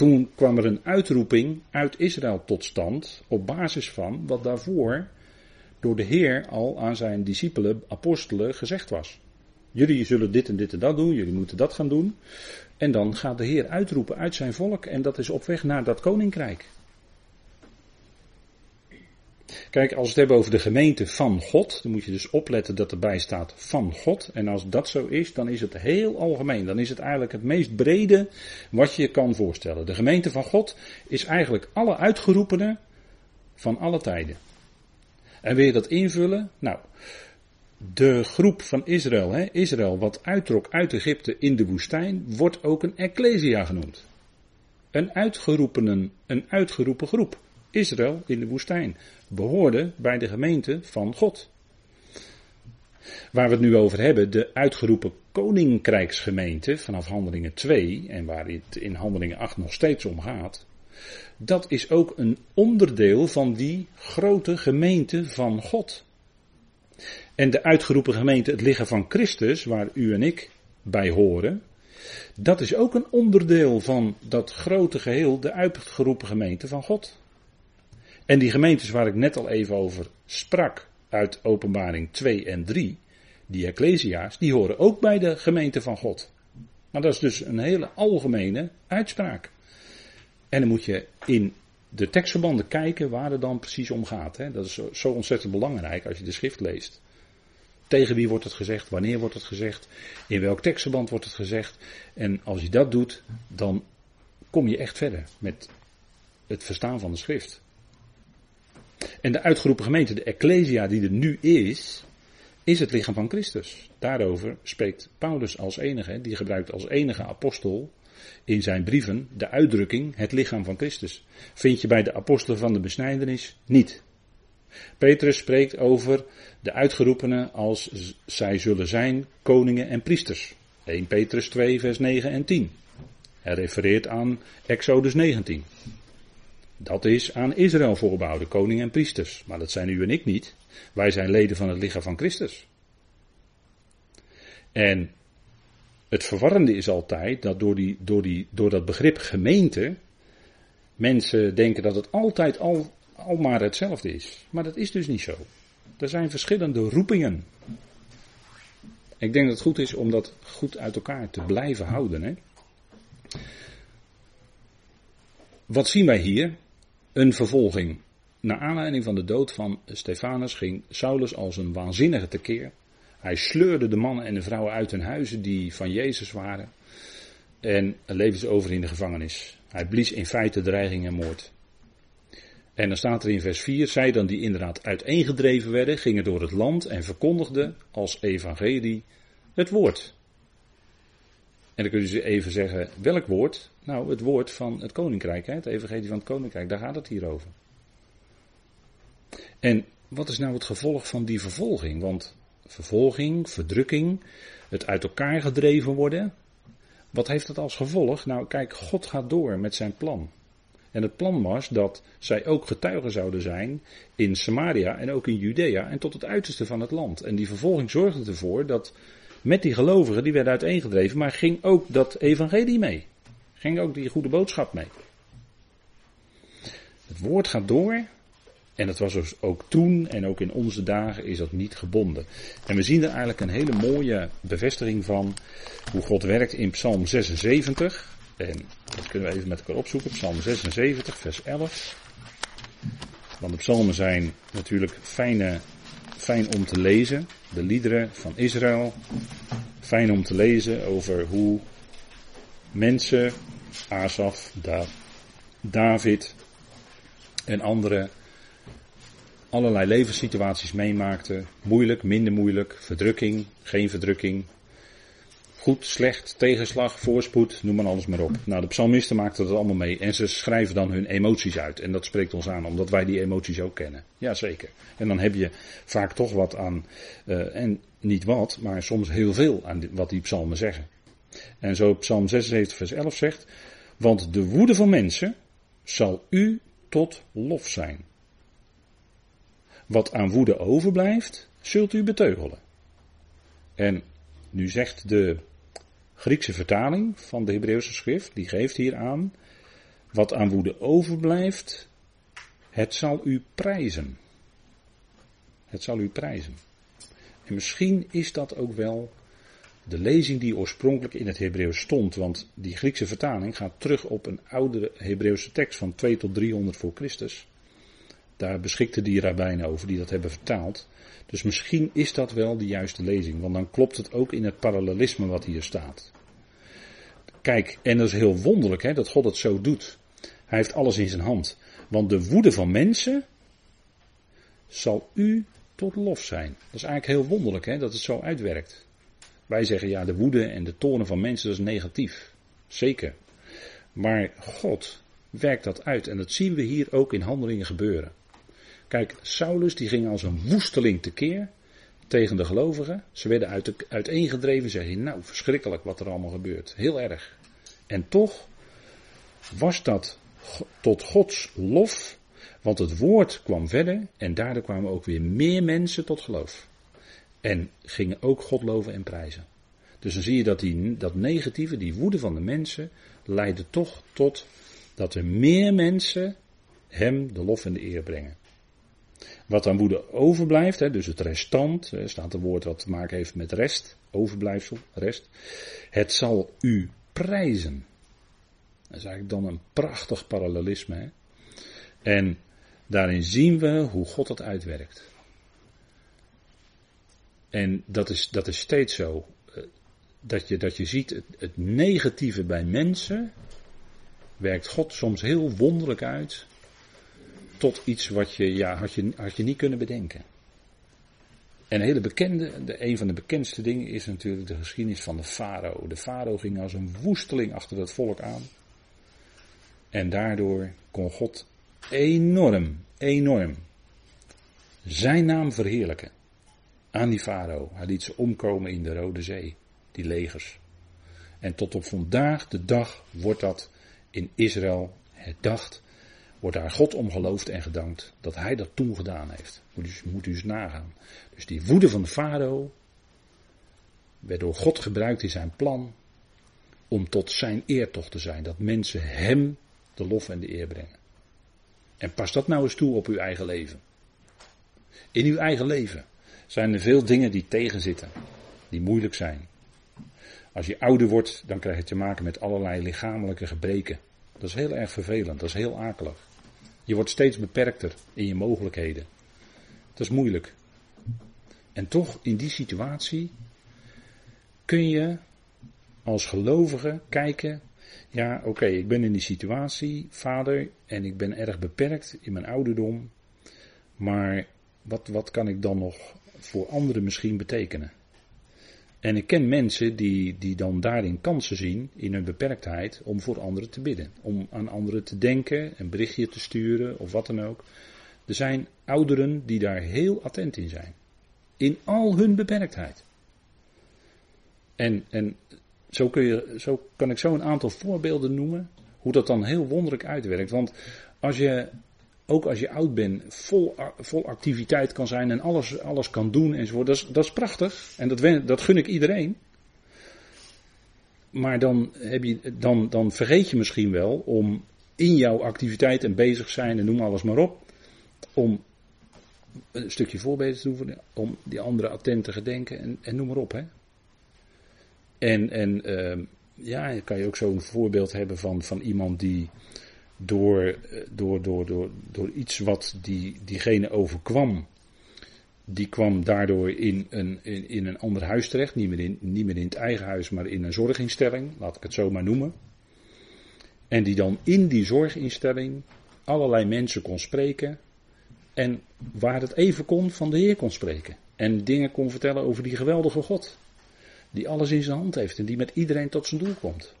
Toen kwam er een uitroeping uit Israël tot stand op basis van wat daarvoor door de Heer al aan zijn discipelen, apostelen gezegd was. Jullie zullen dit en dit en dat doen, jullie moeten dat gaan doen. En dan gaat de Heer uitroepen uit zijn volk en dat is op weg naar dat koninkrijk. Kijk, als we het hebben over de gemeente van God, dan moet je dus opletten dat erbij staat van God. En als dat zo is, dan is het heel algemeen. Dan is het eigenlijk het meest brede wat je kan voorstellen. De gemeente van God is eigenlijk alle uitgeroepenen van alle tijden. En wil je dat invullen? Nou, de groep van Israël, hè, Israël wat uittrok uit Egypte in de woestijn, wordt ook een ecclesia genoemd. Een uitgeroepenen, een uitgeroepen groep. Israël in de woestijn behoorde bij de gemeente van God. Waar we het nu over hebben, de uitgeroepen koninkrijksgemeente vanaf handelingen 2 en waar het in handelingen 8 nog steeds om gaat, dat is ook een onderdeel van die grote gemeente van God. En de uitgeroepen gemeente, het liggen van Christus, waar u en ik bij horen, dat is ook een onderdeel van dat grote geheel, de uitgeroepen gemeente van God. En die gemeentes waar ik net al even over sprak, uit Openbaring 2 en 3, die Ecclesia's, die horen ook bij de gemeente van God. Maar dat is dus een hele algemene uitspraak. En dan moet je in de tekstverbanden kijken waar het dan precies om gaat. Hè. Dat is zo, ontzettend belangrijk als je de schrift leest. Tegen wie wordt het gezegd? Wanneer wordt het gezegd? In welk tekstverband wordt het gezegd? En als je dat doet, dan kom je echt verder met het verstaan van de schrift. En de uitgeroepen gemeente, de Ecclesia die er nu is, is het lichaam van Christus. Daarover spreekt Paulus als enige, die gebruikt als enige apostel in zijn brieven de uitdrukking het lichaam van Christus. Vind je bij de apostelen van de besnijdenis niet. Petrus spreekt over de uitgeroepenen als zij zullen zijn koningen en priesters. 1 Petrus 2 vers 9 en 10. Hij refereert aan Exodus 19. Dat is aan Israël voorbehouden, koning en priesters. Maar dat zijn u en ik niet. Wij zijn leden van het lichaam van Christus. En het verwarrende is altijd dat door, die, door, die, door dat begrip gemeente mensen denken dat het altijd al, maar hetzelfde is. Maar dat is dus niet zo. Er zijn verschillende roepingen. Ik denk dat het goed is om dat goed uit elkaar te blijven houden. Hè? Wat zien wij hier? Een vervolging. Naar aanleiding van de dood van Stefanus ging Saulus als een waanzinnige tekeer. Hij sleurde de mannen en de vrouwen uit hun huizen die van Jezus waren. En levens over in de gevangenis. Hij blies in feite dreiging en moord. En dan staat er in vers 4, zij dan die inderdaad uiteengedreven werden, gingen door het land en verkondigden als evangelie het woord. En dan kun je even zeggen, welk woord? Nou, het woord van het koninkrijk, het evangelie van het koninkrijk, daar gaat het hier over. En wat is nou het gevolg van die vervolging? Want vervolging, verdrukking, het uit elkaar gedreven worden. Wat heeft dat als gevolg? Nou, kijk, God gaat door met zijn plan. En het plan was dat zij ook getuigen zouden zijn in Samaria en ook in Judea en tot het uiterste van het land. En die vervolging zorgde ervoor dat met die gelovigen, die werden uiteengedreven, maar ging ook dat evangelie mee. Ging ook die goede boodschap mee. Het woord gaat door En dat was dus ook toen en ook in onze dagen is dat niet gebonden. En we zien er eigenlijk een hele mooie bevestiging van hoe God werkt in Psalm 76. En dat kunnen we even met elkaar opzoeken. Psalm 76, vers 11. Want de psalmen zijn natuurlijk fijne, fijn om te lezen. De liederen van Israël. Fijn om te lezen over hoe mensen, Asaf, David en anderen allerlei levenssituaties meemaakten. Moeilijk, minder moeilijk, verdrukking, geen verdrukking. Goed, slecht, tegenslag, voorspoed, noem maar alles maar op. Nou, de psalmisten maakten dat allemaal mee en ze schrijven dan hun emoties uit. En dat spreekt ons aan, omdat wij die emoties ook kennen. Jazeker. En dan heb je vaak toch wat aan, uh, en niet wat, maar soms heel veel aan wat die psalmen zeggen. En zo psalm 76 vers 11 zegt, want de woede van mensen zal u tot lof zijn. Wat aan woede overblijft, zult u beteugelen. En nu zegt de Griekse vertaling van de Hebreeuwse schrift, die geeft hier aan, wat aan woede overblijft, het zal u prijzen. Het zal u prijzen. En misschien is dat ook wel de lezing die oorspronkelijk in het Hebreeuws stond, want die Griekse vertaling gaat terug op een oudere Hebreeuwse tekst van 2 tot 300 voor Christus. Daar beschikten die rabbijnen over die dat hebben vertaald. Dus misschien is dat wel de juiste lezing, want dan klopt het ook in het parallelisme wat hier staat. Kijk, en dat is heel wonderlijk hè, dat God het zo doet. Hij heeft alles in zijn hand. Want de woede van mensen zal u tot lof zijn. Dat is eigenlijk heel wonderlijk hè, dat het zo uitwerkt. Wij zeggen ja, de woede en de toren van mensen dat is negatief. Zeker. Maar God werkt dat uit en dat zien we hier ook in handelingen gebeuren. Kijk, Saulus die ging als een woesteling tekeer tegen de gelovigen. Ze werden uit de, uiteengedreven, zeg je, nou verschrikkelijk wat er allemaal gebeurt. Heel erg. En toch was dat tot Gods lof, want het woord kwam verder en daardoor kwamen ook weer meer mensen tot geloof. En gingen ook God loven en prijzen. Dus dan zie je dat die, dat negatieve, die woede van de mensen, leidde toch tot dat er meer mensen hem de lof en de eer brengen. Wat aan woede overblijft, hè, dus het restant, er staat een woord wat te maken heeft met rest, overblijfsel, rest. Het zal u prijzen. Dat is eigenlijk dan een prachtig parallelisme. Hè? En daarin zien we hoe God dat uitwerkt. En dat is, dat is steeds zo. Eh, dat je, dat je ziet het, negatieve bij mensen werkt God soms heel wonderlijk uit tot iets wat je, ja, had je, had je niet kunnen bedenken. En een hele bekende, de, een van de bekendste dingen is natuurlijk de geschiedenis van de farao. De farao ging als een woesteling achter dat volk aan. En daardoor kon God enorm, enorm zijn naam verheerlijken aan die farao. Hij liet ze omkomen in de Rode Zee, die legers. En tot op vandaag de dag wordt dat in Israël herdacht wordt daar God om geloofd en gedankt dat hij dat toen gedaan heeft. Moet u, moet eens nagaan. Dus die woede van de farao werd door God gebruikt in zijn plan om tot zijn eertocht te zijn. Dat mensen hem de lof en de eer brengen. En pas dat nou eens toe op uw eigen leven. In uw eigen leven zijn er veel dingen die tegenzitten, die moeilijk zijn. Als je ouder wordt, dan krijg je te maken met allerlei lichamelijke gebreken. Dat is heel erg vervelend, dat is heel akelig. Je wordt steeds beperkter in je mogelijkheden. Dat is moeilijk. En toch, in die situatie, kun je als gelovige kijken. Ja, oké, ik ben in die situatie, vader, en ik ben erg beperkt in mijn ouderdom. Maar wat, wat kan ik dan nog voor anderen misschien betekenen? En ik ken mensen die, die dan daarin kansen zien, in hun beperktheid, om voor anderen te bidden. Om aan anderen te denken, een berichtje te sturen of wat dan ook. Er zijn ouderen die daar heel attent in zijn. In al hun beperktheid. En, en zo, kun je, zo kan ik zo een aantal voorbeelden noemen, hoe dat dan heel wonderlijk uitwerkt. Want als je ook als je oud bent, vol, vol activiteit kan zijn en alles, alles kan doen enzovoort. Dat is, dat is prachtig en dat, dat gun ik iedereen. Maar dan, heb je, dan, dan vergeet je misschien wel om in jouw activiteit en bezig zijn en noem alles maar op, om een stukje voorbeeld te doen om die anderen attent te gedenken en, en noem maar op. Hè. En, en uh, ja, kan je ook zo'n voorbeeld hebben van, van iemand die door, door, door, door, door iets wat die, diegene overkwam, die kwam daardoor in een, in, in een ander huis terecht, niet meer, in, niet meer in het eigen huis, maar in een zorginstelling, laat ik het zo maar noemen. En die dan in die zorginstelling allerlei mensen kon spreken. En waar het even kon van de Heer kon spreken. En dingen kon vertellen over die geweldige God. Die alles in zijn hand heeft en die met iedereen tot zijn doel komt.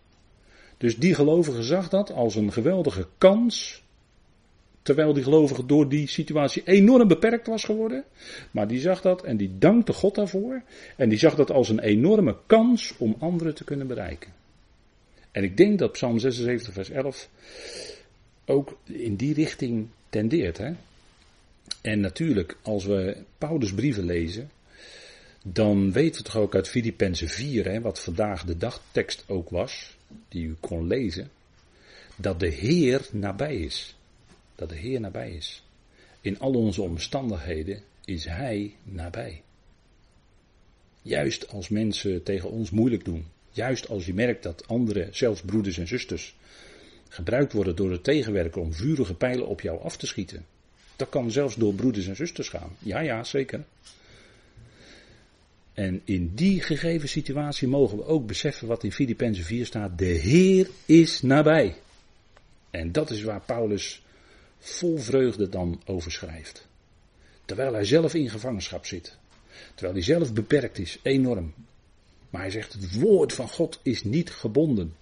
Dus die gelovige zag dat als een geweldige kans. Terwijl die gelovige door die situatie enorm beperkt was geworden. Maar die zag dat en die dankte God daarvoor. En die zag dat als een enorme kans om anderen te kunnen bereiken. En ik denk dat Psalm 76, vers 11 ook in die richting tendeert. Hè? En natuurlijk, als we Paulus brieven lezen, dan weten we toch ook uit Filippenzen 4, hè, wat vandaag de dagtekst ook was, die u kon lezen, dat de Heer nabij is. Dat de Heer nabij is. In al onze omstandigheden is Hij nabij. Juist als mensen tegen ons moeilijk doen. Juist als je merkt dat andere, zelfs broeders en zusters, gebruikt worden door het tegenwerken om vurige pijlen op jou af te schieten. Dat kan zelfs door broeders en zusters gaan. Ja, ja, zeker. En in die gegeven situatie mogen we ook beseffen wat in Filippenzen 4 staat. De Heer is nabij. En dat is waar Paulus vol vreugde dan over schrijft. Terwijl hij zelf in gevangenschap zit. Terwijl hij zelf beperkt is, enorm. Maar hij zegt, het woord van God is niet gebonden.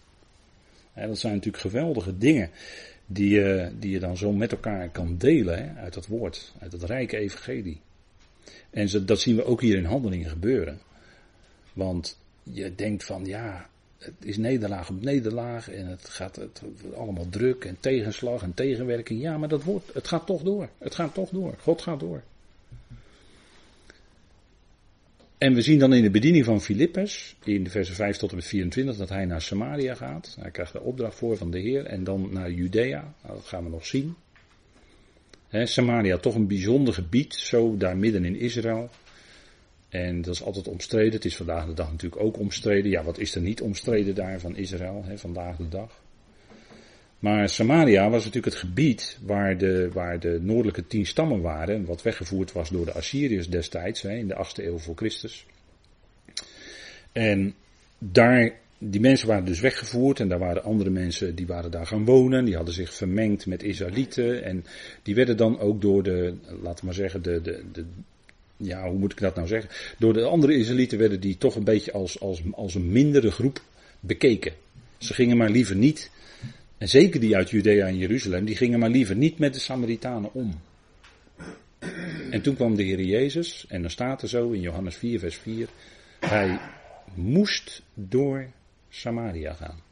dat zijn natuurlijk geweldige dingen die je, die je dan zo met elkaar kan delen uit dat woord, uit het rijke evangelie. En dat zien we ook hier in handelingen gebeuren. Want je denkt van ja, het is nederlaag op nederlaag en het gaat het, allemaal druk en tegenslag en tegenwerking. Ja, maar dat wordt, het gaat toch door. Het gaat toch door. God gaat door. En we zien dan in de bediening van Filippus, in de versen 5 tot en met 24, dat hij naar Samaria gaat. Hij krijgt de opdracht voor van de Heer en dan naar Judea. Nou, dat gaan we nog zien. Samaria, toch een bijzonder gebied, zo daar midden in Israël. En dat is altijd omstreden. Het is vandaag de dag natuurlijk ook omstreden. Ja, wat is er niet omstreden daar van Israël, vandaag de dag? Maar Samaria was natuurlijk het gebied waar de, waar de noordelijke tien stammen waren, wat weggevoerd was door de Assyriërs destijds, in de 8e eeuw voor Christus. En daar, die mensen waren dus weggevoerd en daar waren andere mensen die waren daar gaan wonen, die hadden zich vermengd met Israëlieten en die werden dan ook door de, laten we maar zeggen, de, de, de ja, hoe moet ik dat nou zeggen? Door de andere Israëlieten werden die toch een beetje als, als, als een mindere groep bekeken. Ze gingen maar liever niet en zeker die uit Judea en Jeruzalem, die gingen maar liever niet met de Samaritanen om. En toen kwam de Heer Jezus, en dan staat er zo in Johannes 4, vers 4, hij moest door Samaria gaan.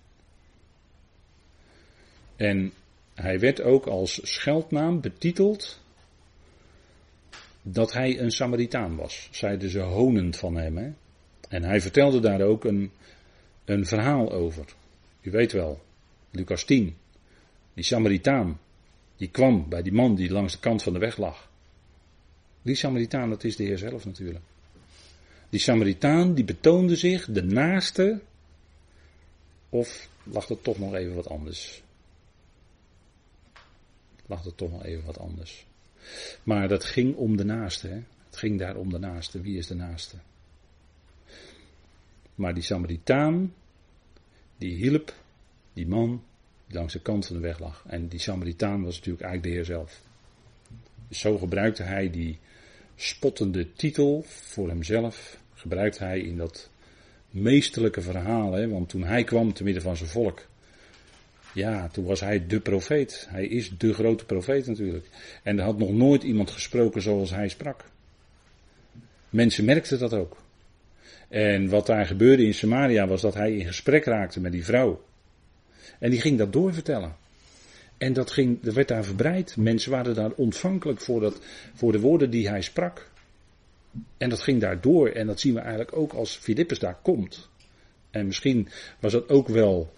En hij werd ook als scheldnaam betiteld dat hij een Samaritaan was, zeiden ze honend van hem. En hij vertelde daar ook een, een verhaal over. U weet wel, Lucas 10. Die Samaritaan, die kwam bij die man die langs de kant van de weg lag. Die Samaritaan, dat is de Heer zelf natuurlijk. Die Samaritaan, die betoonde zich de naaste. Of lag er toch nog even wat anders? Lag er toch nog even wat anders? Maar dat ging om de naaste. Hè? Het ging daar om de naaste. Wie is de naaste? Maar die Samaritaan, die hielp die man die langs de kant van de weg lag. En die Samaritaan was natuurlijk eigenlijk de Heer zelf. Dus zo gebruikte hij die spottende titel voor hemzelf. Gebruikte hij in dat meesterlijke verhaal. Hè? Want toen hij kwam te midden van zijn volk. Ja, toen was hij de profeet. Hij is de grote profeet natuurlijk. En er had nog nooit iemand gesproken zoals hij sprak. Mensen merkten dat ook. En wat daar gebeurde in Samaria was dat hij in gesprek raakte met die vrouw. En die ging dat doorvertellen. En dat, ging, dat werd daar verbreid. Mensen waren daar ontvankelijk voor, dat, voor de woorden die hij sprak. En dat ging daar door. En dat zien we eigenlijk ook als Filippus daar komt. En misschien was dat ook wel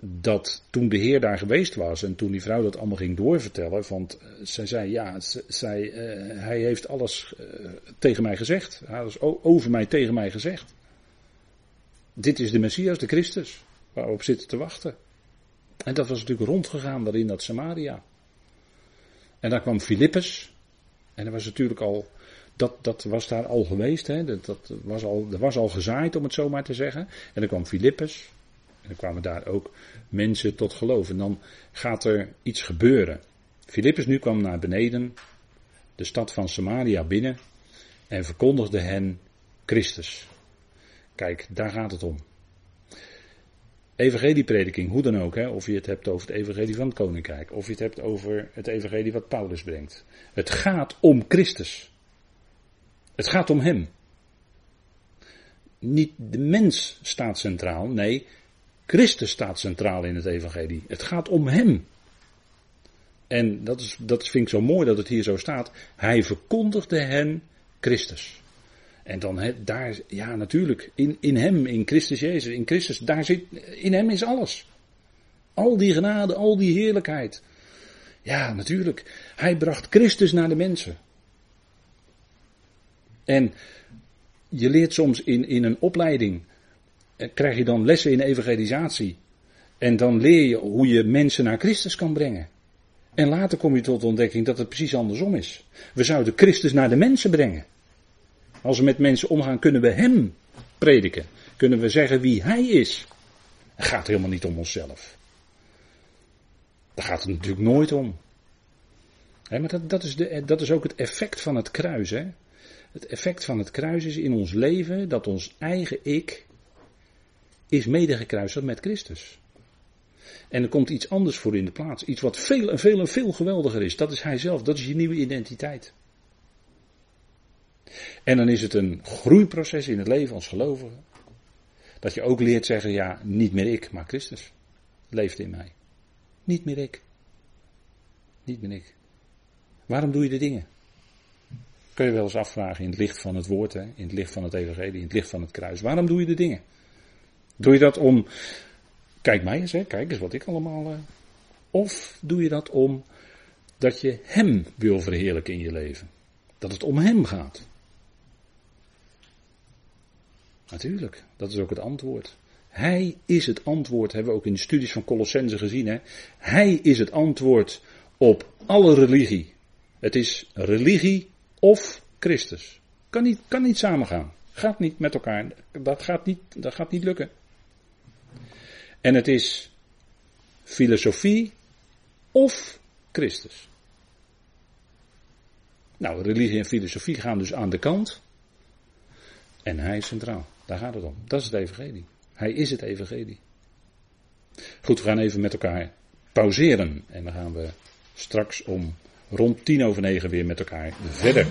dat toen de Heer daar geweest was en toen die vrouw dat allemaal ging doorvertellen, want eh, zij zei ja, zij, uh, hij heeft alles uh, tegen mij gezegd. Hij over mij tegen mij gezegd. Dit is de Messias, de Christus, waar we op zitten te wachten. En dat was natuurlijk rondgegaan daar in dat Samaria. En daar kwam Filippus. En dat was natuurlijk al, dat, dat was daar al geweest, hè? Dat, dat was al, er was al gezaaid om het zo maar te zeggen. En dan kwam Filippus. En dan kwamen daar ook mensen tot geloof. En dan gaat er iets gebeuren. Filippus nu kwam naar beneden, de stad van Samaria binnen. En verkondigde hen Christus. Kijk, daar gaat het om. Evangelieprediking, hoe dan ook, hè? of je het hebt over het evangelie van het koninkrijk, of je het hebt over het evangelie wat Paulus brengt. Het gaat om Christus. Het gaat om Hem. Niet de mens staat centraal, nee, Christus staat centraal in het evangelie. Het gaat om Hem. En dat, is, dat vind ik zo mooi dat het hier zo staat. Hij verkondigde hen Christus. En dan daar, ja natuurlijk, in, in hem, in Christus Jezus, in Christus, daar zit, in hem is alles. Al die genade, al die heerlijkheid. Ja, natuurlijk. Hij bracht Christus naar de mensen. En je leert soms in, in een opleiding, eh, krijg je dan lessen in evangelisatie. En dan leer je hoe je mensen naar Christus kan brengen. En later kom je tot de ontdekking dat het precies andersom is. We zouden Christus naar de mensen brengen. Als we met mensen omgaan, kunnen we Hem prediken. Kunnen we zeggen wie Hij is. Het gaat helemaal niet om onszelf. Daar gaat het natuurlijk nooit om. maar dat, dat, is de, dat is ook het effect van het kruis. Hè? Het effect van het kruis is in ons leven dat ons eigen ik is medegekruisigd met Christus. En er komt iets anders voor in de plaats. Iets wat veel en veel en veel geweldiger is. Dat is Hij zelf. Dat is je nieuwe identiteit. En dan is het een groeiproces in het leven als gelovige. Dat je ook leert zeggen, ja, niet meer ik, maar Christus leeft in mij. Niet meer ik. Niet meer ik. Waarom doe je de dingen? Kun je wel eens afvragen in het licht van het woord, hè, in het licht van het evangelie, in het licht van het kruis. Waarom doe je de dingen? Doe je dat om, kijk mij eens, hè, kijk eens wat ik allemaal. Uh, of doe je dat om dat je Hem wil verheerlijken in je leven? Dat het om Hem gaat. Natuurlijk, dat is ook het antwoord. Hij is het antwoord, hebben we ook in de studies van Colossense gezien. Hè? Hij is het antwoord op alle religie. Het is religie of Christus. Kan niet, kan niet samengaan. Gaat niet met elkaar. Dat gaat niet, dat gaat niet lukken. En het is filosofie of Christus. Nou, religie en filosofie gaan dus aan de kant. En hij is centraal. Daar gaat het om. Dat is het evangelie. Hij is het evangelie. Goed, we gaan even met elkaar pauzeren. En dan gaan we straks om rond tien over negen weer met elkaar verder.